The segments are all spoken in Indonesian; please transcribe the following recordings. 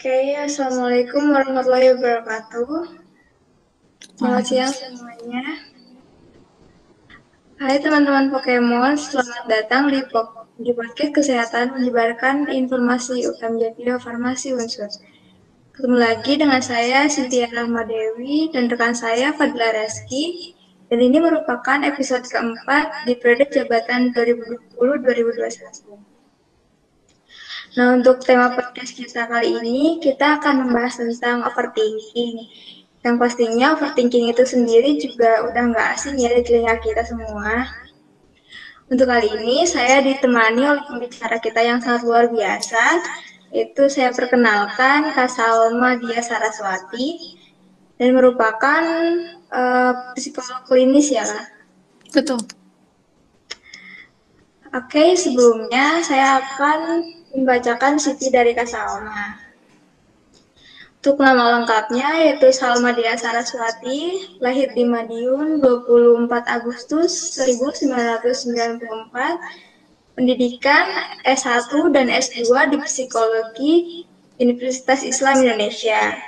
Oke, Assalamualaikum warahmatullahi wabarakatuh. Selamat siang semuanya. Hai teman-teman Pokemon, selamat datang di, di podcast kesehatan menyebarkan informasi UKM Bio Farmasi Unsur. Ketemu lagi dengan saya Cynthia Rahmadewi dan rekan saya Fadla Reski. Dan ini merupakan episode keempat di periode jabatan 2020-2021. Nah, untuk tema podcast kita kali ini, kita akan membahas tentang overthinking. Yang pastinya overthinking itu sendiri juga udah nggak asing ya di telinga kita semua. Untuk kali ini, saya ditemani oleh pembicara kita yang sangat luar biasa, itu saya perkenalkan Kak Salma Dia Saraswati, dan merupakan uh, psikolog klinis ya, Kak? Betul. Oke, sebelumnya saya akan membacakan CV dari Kak Salma. Untuk nama lengkapnya yaitu Salma Dia Saraswati, lahir di Madiun 24 Agustus 1994, pendidikan S1 dan S2 di Psikologi Universitas Islam Indonesia.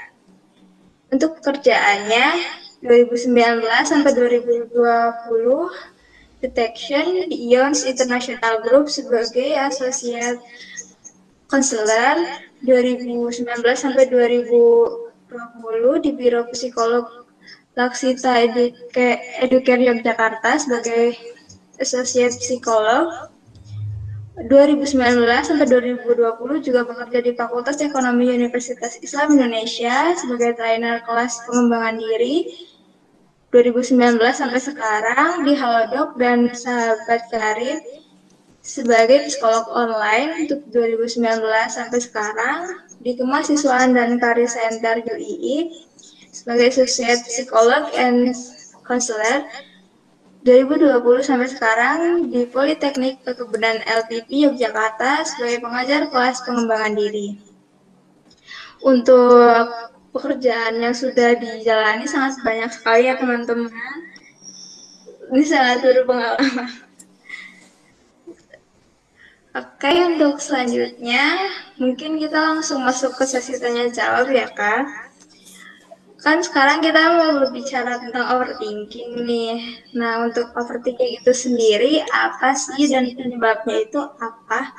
Untuk pekerjaannya 2019 sampai 2020 Detection di Ions International Group sebagai asosiat konselor 2019 sampai 2020 di Biro Psikolog Laksita Eduke, Educare Yogyakarta sebagai Associate Psikolog. 2019 sampai 2020 juga bekerja di Fakultas Ekonomi Universitas Islam Indonesia sebagai trainer kelas pengembangan diri. 2019 sampai sekarang di Halodoc dan Sahabat Karir sebagai psikolog online untuk 2019 sampai sekarang di Kemahsiswaan dan Karir Center UII sebagai Associate Psikolog and Counselor 2020 sampai sekarang di Politeknik Perkebunan LPP Yogyakarta sebagai pengajar kelas pengembangan diri. Untuk pekerjaan yang sudah dijalani sangat banyak sekali ya teman-teman. Ini sangat berpengalaman. Oke, untuk selanjutnya mungkin kita langsung masuk ke sesi tanya jawab ya kak. Kan sekarang kita mau berbicara tentang overthinking nih. Nah, untuk overthinking itu sendiri apa sih dan penyebabnya itu apa?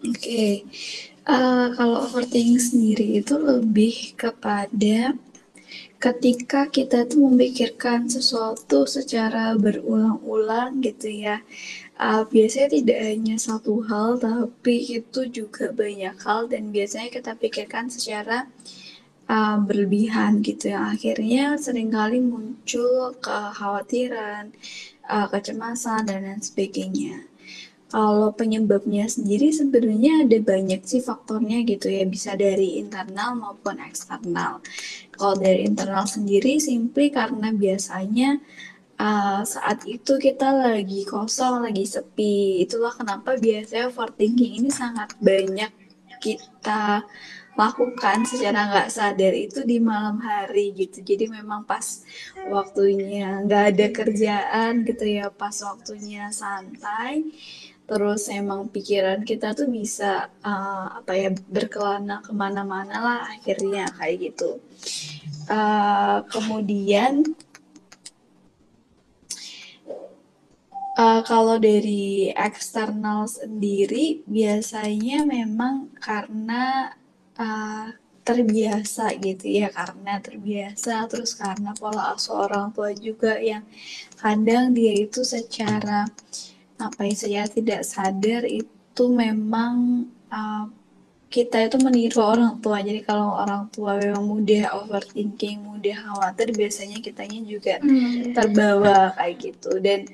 Oke, okay. uh, eh, kalau overthinking sendiri itu lebih kepada ketika kita tuh memikirkan sesuatu secara berulang-ulang gitu ya uh, biasanya tidak hanya satu hal tapi itu juga banyak hal dan biasanya kita pikirkan secara uh, berlebihan gitu ya. Akhirnya sering kali muncul kekhawatiran uh, kecemasan dan lain sebagainya kalau penyebabnya sendiri sebenarnya ada banyak sih faktornya gitu ya bisa dari internal maupun eksternal kalau dari internal sendiri simply karena biasanya uh, saat itu kita lagi kosong, lagi sepi. Itulah kenapa biasanya overthinking ini sangat banyak kita lakukan secara nggak sadar itu di malam hari gitu. Jadi memang pas waktunya nggak ada kerjaan gitu ya, pas waktunya santai. Terus emang pikiran kita tuh bisa uh, apa ya berkelana ke mana-mana lah akhirnya kayak gitu. Uh, kemudian Uh, kalau dari eksternal sendiri biasanya memang karena uh, terbiasa gitu ya karena terbiasa terus karena pola asuh orang tua juga yang kadang dia itu secara apa ya saya tidak sadar itu memang uh, kita itu meniru orang tua jadi kalau orang tua memang mudah overthinking mudah khawatir biasanya kitanya juga hmm. terbawa kayak gitu dan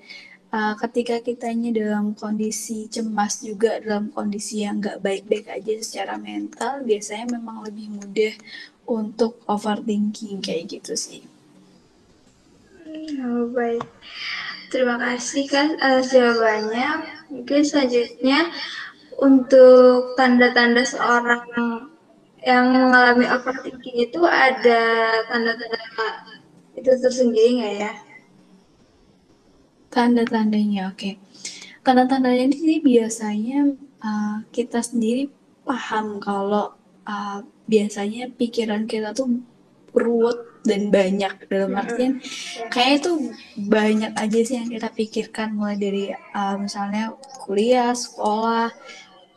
uh, ketika kitanya dalam kondisi cemas juga dalam kondisi yang nggak baik-baik aja secara mental biasanya memang lebih mudah untuk overthinking kayak gitu sih. Oh, baik. Terima kasih kan atas jawabannya. Mungkin selanjutnya untuk tanda-tanda seorang yang mengalami overthinking itu ada tanda-tanda itu tersendiri nggak ya? Tanda-tandanya, oke. Okay. Tanda-tandanya ini biasanya uh, kita sendiri paham kalau uh, biasanya pikiran kita tuh ruwet dan banyak dalam artian kayak itu banyak aja sih yang kita pikirkan mulai dari uh, misalnya kuliah, sekolah,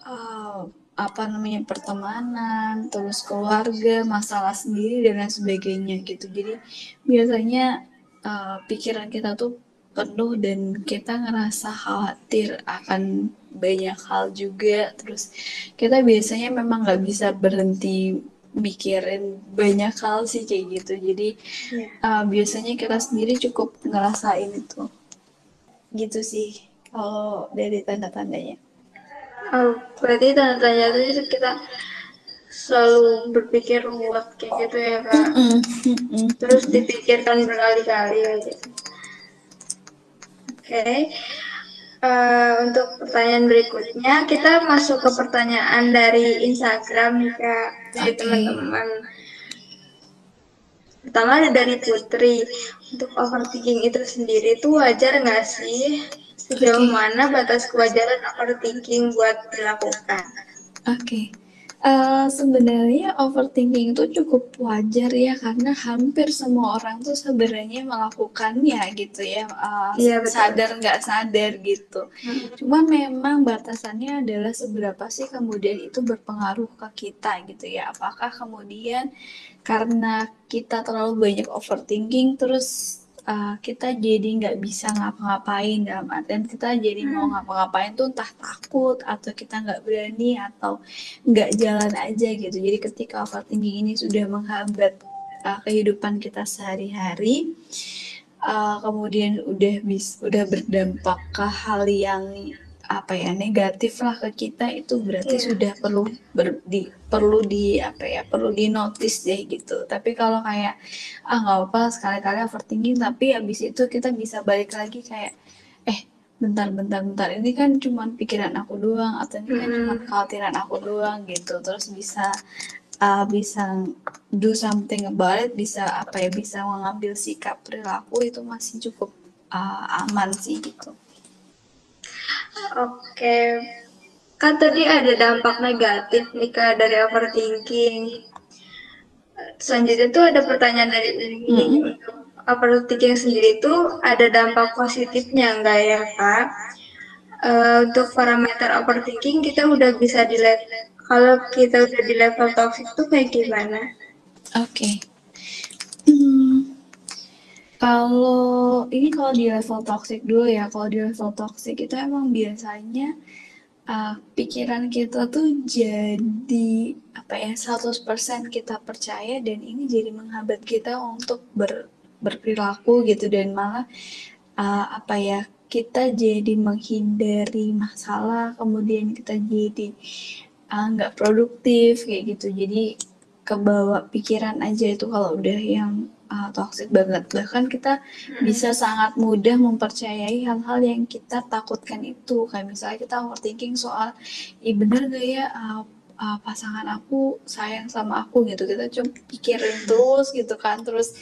uh, apa namanya pertemanan, terus keluarga, masalah sendiri dan lain sebagainya gitu. Jadi biasanya uh, pikiran kita tuh penuh dan kita ngerasa khawatir akan banyak hal juga. Terus kita biasanya memang nggak bisa berhenti mikirin banyak hal sih kayak gitu jadi yeah. Iya. uh, biasanya kita sendiri cukup ngerasain itu gitu sih kalau dari tanda-tandanya oh berarti tanda-tandanya itu kita selalu berpikir ruwet kayak gitu ya kak mm -mm. Mm -mm. terus dipikirkan berkali-kali aja oke okay. Uh, untuk pertanyaan berikutnya, kita masuk ke pertanyaan dari Instagram nih Kak, dari okay. teman-teman. Pertama ada dari Putri, untuk overthinking itu sendiri itu wajar nggak sih? Sejauh okay. mana batas kewajaran overthinking buat dilakukan? Oke. Okay. Uh, sebenarnya overthinking itu cukup wajar ya karena hampir semua orang tuh sebenarnya melakukannya gitu ya uh, iya, sadar nggak sadar gitu. Hmm. Cuma memang batasannya adalah seberapa sih kemudian itu berpengaruh ke kita gitu ya. Apakah kemudian karena kita terlalu banyak overthinking terus uh, kita jadi nggak bisa ngapa-ngapain dalam artian kita jadi hmm. mau ngapa-ngapain tuh entah takut atau kita nggak berani atau nggak jalan aja gitu jadi ketika overthinking ini sudah menghambat uh, kehidupan kita sehari-hari uh, kemudian udah bis udah berdampak ke hal yang apa ya negatif lah ke kita itu berarti yeah. sudah perlu ber, di, perlu di apa ya perlu di notice deh gitu. Tapi kalau kayak ah nggak apa sekali-kali overthinking tapi habis itu kita bisa balik lagi kayak eh bentar bentar bentar ini kan cuma pikiran aku doang atau ini kan cuma kekhawatiran aku doang gitu. Terus bisa uh, bisa do something about it bisa apa ya bisa mengambil sikap perilaku itu masih cukup uh, aman sih gitu Oke. Kan tadi ada dampak negatif nih Kak dari overthinking. Selanjutnya tuh ada pertanyaan dari mm -hmm. overthinking sendiri itu ada dampak positifnya enggak ya Kak? Uh, untuk parameter overthinking kita udah bisa di kalau kita udah di level toxic tuh kayak gimana? Oke. Okay. Hmm, kalau ini kalau di level toxic dulu ya, kalau di level toxic itu emang biasanya uh, pikiran kita tuh jadi apa ya 100% kita percaya dan ini jadi menghambat kita untuk ber, berperilaku gitu. Dan malah uh, apa ya kita jadi menghindari masalah kemudian kita jadi nggak uh, produktif kayak gitu. Jadi kebawa pikiran aja itu kalau udah yang uh, toxic banget. Bahkan kita bisa sangat mudah mempercayai hal-hal yang kita takutkan itu. Kayak misalnya kita overthinking soal ih bener gak ya uh, uh, pasangan aku sayang sama aku gitu. Kita cuma pikirin terus gitu kan. Terus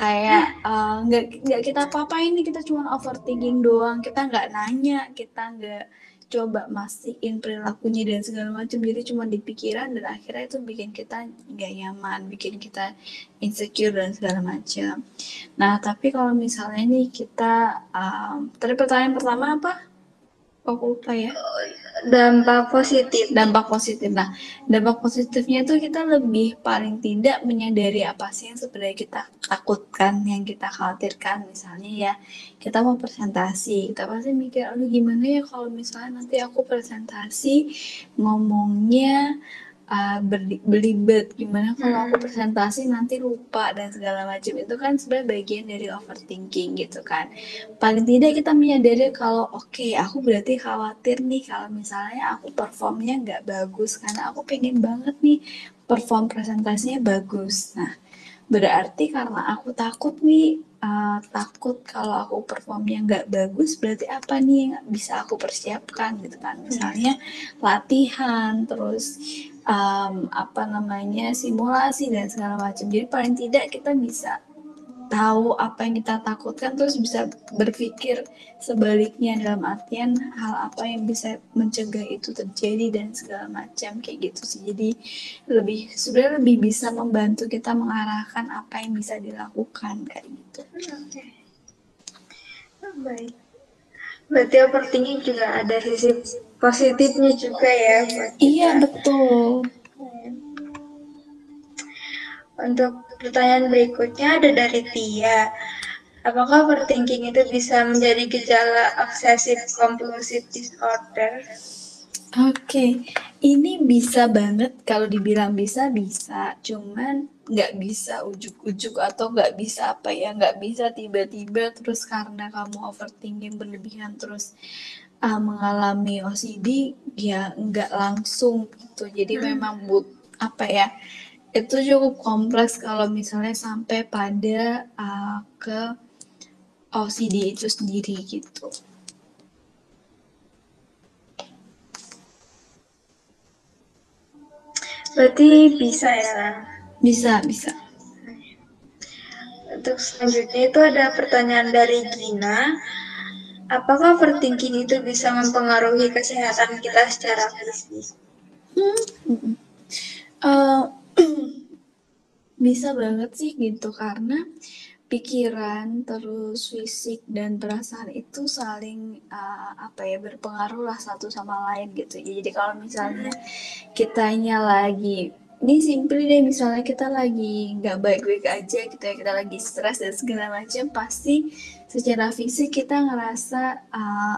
kayak nggak uh, nggak kita apa ini kita cuma overthinking doang. Kita nggak nanya kita nggak coba mastiin perilakunya dan segala macam. Jadi cuma di pikiran dan akhirnya itu bikin kita nggak nyaman bikin kita insecure dan segala macam. Nah tapi kalau misalnya nih kita um, tadi pertanyaan pertama apa aku lupa ya? Dampak positif. Dampak positif. Nah dampak positifnya itu kita lebih paling tidak menyadari apa sih yang sebenarnya kita takutkan yang kita khawatirkan. Misalnya ya kita mau presentasi. Kita pasti mikir aduh gimana ya kalau misalnya nanti aku presentasi ngomongnya uh, belibet gimana kalau aku presentasi nanti lupa dan segala macam. Itu kan sebenarnya bagian dari overthinking gitu kan. Paling tidak kita menyadari kalau oke okay, aku berarti khawatir nih kalau misalnya aku performnya nggak bagus. Karena aku pengen banget nih perform presentasinya bagus. Nah berarti karena aku takut nih uh, takut kalau aku performnya nggak bagus berarti apa nih yang bisa aku persiapkan gitu kan. Misalnya latihan terus um, apa namanya simulasi dan segala macam jadi paling tidak kita bisa tahu apa yang kita takutkan terus bisa berpikir sebaliknya dalam artian hal apa yang bisa mencegah itu terjadi dan segala macam kayak gitu sih jadi lebih sebenarnya lebih bisa membantu kita mengarahkan apa yang bisa dilakukan kayak gitu. Oke. Baik. Berarti overthinking juga ada sisi positifnya juga ya buat kita. Iya betul. Untuk pertanyaan berikutnya ada dari Tia. Apakah overthinking itu bisa menjadi gejala obsessive compulsive disorder? Oke, ini bisa banget kalau dibilang bisa bisa, cuman nggak bisa ujuk-ujuk atau nggak bisa apa ya, nggak bisa tiba-tiba terus karena kamu overthinking berlebihan terus uh, mengalami OCD ya nggak langsung gitu. Jadi Hmm. memang but apa ya itu cukup kompleks kalau misalnya sampai pada uh, ke OCD itu sendiri gitu. Berarti bisa ya. Bisa, bisa. Untuk selanjutnya itu ada pertanyaan dari Gina. Apakah overthinking itu bisa mempengaruhi kesehatan kita secara fisik? Mm-mm. Eh, bisa banget sih gitu karena pikiran terus fisik dan perasaan itu saling uh, apa ya berpengaruh lah satu sama lain gitu jadi kalau misalnya kitanya lagi ini simple deh misalnya kita lagi nggak baik-baik aja gitu ya kita lagi stres dan segala macam pasti secara fisik kita ngerasa uh,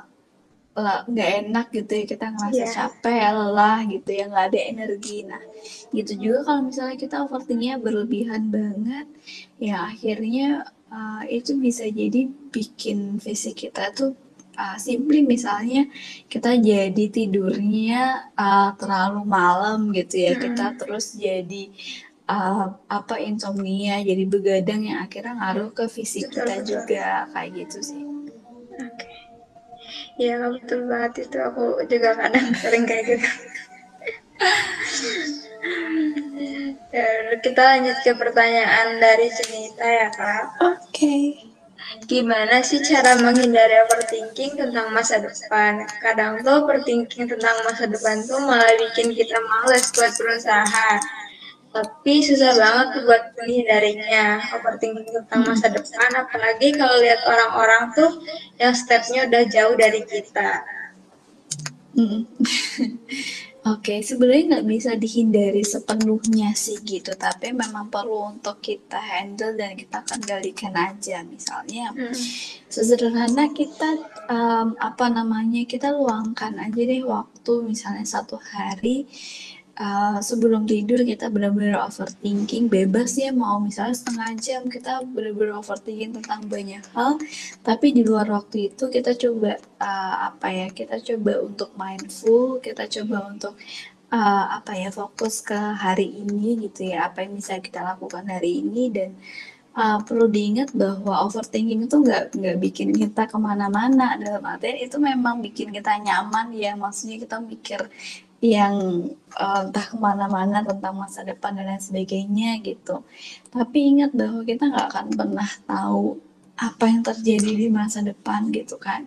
lah, nggak enak gitu ya kita ngerasa Iya. capek lelah gitu ya nggak ada energi nah gitu juga kalau misalnya kita overthinkingnya berlebihan banget ya akhirnya uh, itu bisa jadi bikin fisik kita tuh uh, simply misalnya kita jadi tidurnya uh, terlalu malam gitu ya Mm-mm. kita terus jadi uh, apa insomnia jadi begadang yang akhirnya ngaruh ke fisik Betul, kita betul. juga kayak gitu sih Oke. Iya, betul banget itu. Aku juga kadang sering kayak gitu. Ya, kita lanjut ke pertanyaan dari Cenita ya, Kak. oke Gimana sih cara menghindari overthinking tentang masa depan? Kadang tuh overthinking tentang masa depan tuh malah bikin kita males buat berusaha. Tapi susah banget tuh buat menghindarinya, overthinking tentang masa depan. Apalagi kalau lihat orang-orang tuh yang stepnya udah jauh dari kita. Mm. Oke, sebenarnya nggak bisa dihindari sepenuhnya sih gitu, tapi memang perlu untuk kita handle dan kita kendalikan aja. Misalnya, Hmm. sesederhana kita em, apa namanya kita luangkan aja deh waktu misalnya satu hari uh, sebelum tidur kita benar-benar overthinking bebas ya mau misalnya setengah jam kita benar-benar overthinking tentang banyak hal. Tapi di luar waktu itu kita coba uh, apa ya kita coba untuk mindful kita coba untuk uh, apa ya fokus ke hari ini gitu ya apa yang bisa kita lakukan hari ini. Dan uh, perlu diingat bahwa overthinking itu nggak nggak bikin kita ke mana-mana. Dalam artian itu memang bikin kita nyaman ya maksudnya kita mikir yang uh, entah ke mana-mana tentang masa depan dan lain sebagainya gitu. Tapi ingat bahwa kita nggak akan pernah tahu apa yang terjadi di masa depan gitu kan.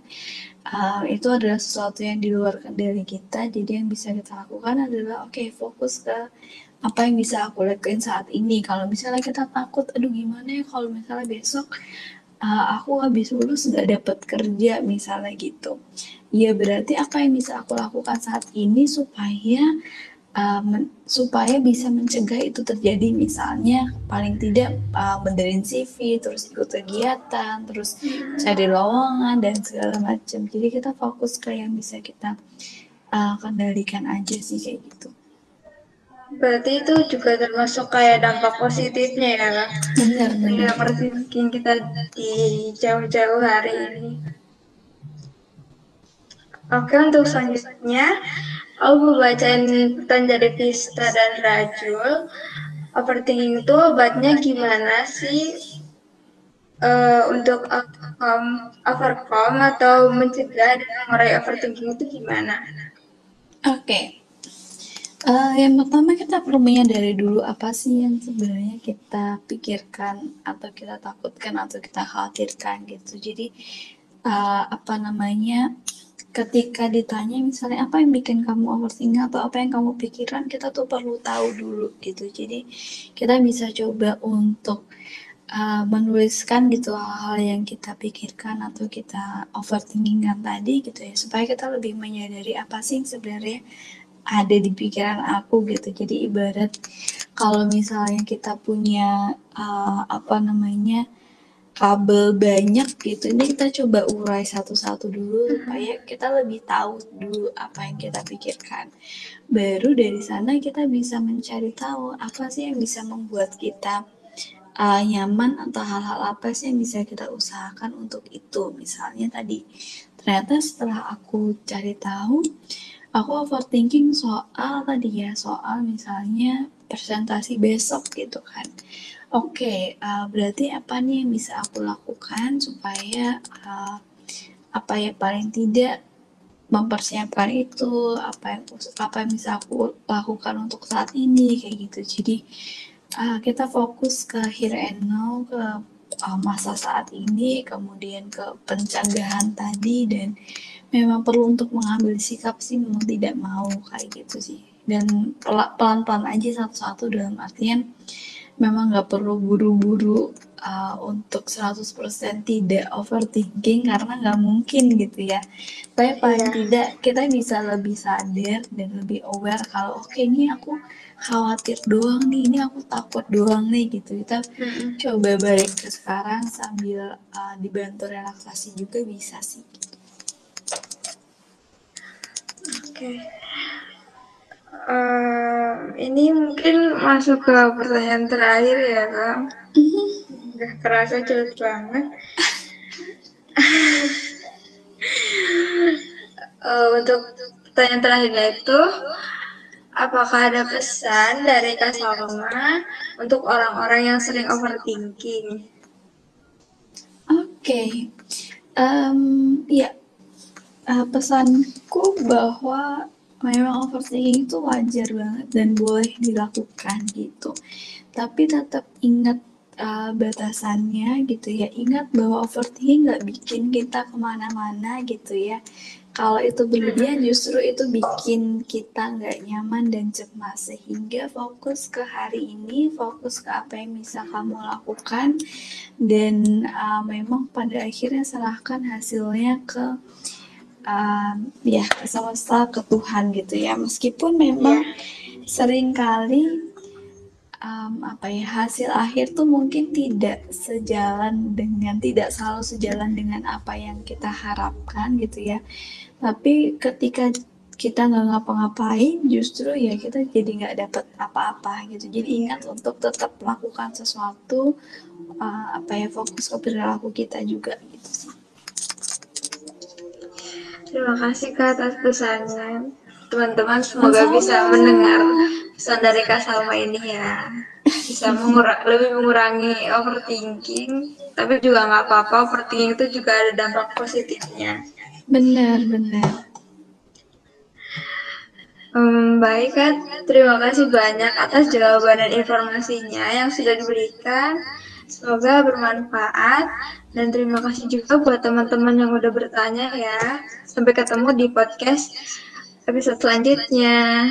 Uh, itu adalah sesuatu yang di luar kendali kita. Jadi yang bisa kita lakukan adalah oke fokus ke apa yang bisa aku lakuin saat ini. Kalau misalnya kita takut aduh gimana ya kalau misalnya besok uh, aku habis lulus nggak dapat kerja misalnya gitu ya berarti apa yang bisa aku lakukan saat ini supaya uh, men- supaya bisa mencegah itu terjadi misalnya paling tidak uh, benerin CV terus ikut kegiatan terus cari lowongan dan segala macam jadi kita fokus ke yang bisa kita uh, kendalikan aja sih kayak gitu Berarti itu juga termasuk kayak dampak positifnya ya, Kak? benar benar kita di jauh-jauh hari ini. Oke, untuk selanjutnya, aku mau bacain pertanyaan dari Vista dan Rajul. Overthinking itu obatnya gimana sih Eh, untuk overcome, overcome atau mencegah dan mengurai overthinking itu gimana? Oke. Uh, yang pertama kita perlu menyadari dulu apa sih yang sebenarnya kita pikirkan atau kita takutkan atau kita khawatirkan gitu. Jadi uh, apa namanya ketika ditanya misalnya apa yang bikin kamu overthinking atau apa yang kamu pikirkan kita tuh perlu tahu dulu gitu. Jadi kita bisa coba untuk uh, menuliskan gitu hal-hal yang kita pikirkan atau kita overthinkingan tadi gitu ya supaya kita lebih menyadari apa sih sebenarnya ada di pikiran aku gitu jadi ibarat kalau misalnya kita punya uh, apa namanya kabel banyak gitu. Ini kita coba urai satu-satu dulu supaya kita lebih tahu dulu apa yang kita pikirkan. Baru dari sana kita bisa mencari tahu apa sih yang bisa membuat kita uh, nyaman atau hal-hal apa sih yang bisa kita usahakan untuk itu. Misalnya tadi ternyata setelah aku cari tahu aku overthinking soal tadi ya soal misalnya presentasi besok gitu kan oke okay, uh, berarti apa nih yang bisa aku lakukan supaya uh, apa ya paling tidak mempersiapkan itu apa yang apa yang bisa aku lakukan untuk saat ini kayak gitu. Jadi uh, kita fokus ke here and now ke uh, masa saat ini kemudian ke pencegahan tadi dan memang perlu untuk mengambil sikap sih memang tidak mau kayak gitu sih. Dan pelan-pelan aja satu-satu dalam artian memang nggak perlu buru-buru uh, untuk 100% tidak overthinking karena nggak mungkin gitu ya tapi paling yeah. tidak kita bisa lebih sadar dan lebih aware kalau oke okay, ini aku khawatir doang nih ini aku takut doang nih gitu kita mm-hmm. coba balik ke sekarang sambil uh, dibantu relaksasi juga bisa sih okay. Ini mungkin masuk ke pertanyaan terakhir ya kak Udah kerasa cepet banget uh, untuk pertanyaan terakhirnya itu apakah ada pesan dari Kak Salma untuk orang-orang yang sering overthinking? Oke, okay. um, ya uh, pesanku bahwa memang overthinking itu wajar banget dan boleh dilakukan gitu. Tapi tetap ingat uh, batasannya gitu ya. Ingat bahwa overthinking nggak bikin kita ke mana-mana gitu ya. Kalau itu berlebihan justru itu bikin kita nggak nyaman dan cemas sehingga fokus ke hari ini, fokus ke apa yang bisa kamu lakukan dan uh, memang pada akhirnya serahkan hasilnya ke um, ya ke semesta ke Tuhan gitu ya. Meskipun memang yeah. sering kali um, apa ya hasil akhir tuh mungkin tidak sejalan dengan tidak selalu sejalan dengan apa yang kita harapkan gitu ya. Tapi ketika kita nggak ngapa-ngapain justru ya kita jadi nggak dapat apa-apa gitu. Jadi ingat untuk tetap melakukan sesuatu uh, apa ya fokus ke perilaku kita juga gitu sih Terima kasih Kak atas pesannya. Teman-teman semoga Sama. bisa mendengar pesan dari Kak Salma ini ya. Bisa mengura lebih mengurangi overthinking, tapi juga nggak apa-apa. Overthinking itu juga ada dampak positifnya. Benar, benar. Hmm, baik kan, terima kasih banyak atas jawaban dan informasinya yang sudah diberikan. Semoga bermanfaat dan terima kasih juga buat teman-teman yang udah bertanya ya. Sampai ketemu di podcast episode selanjutnya.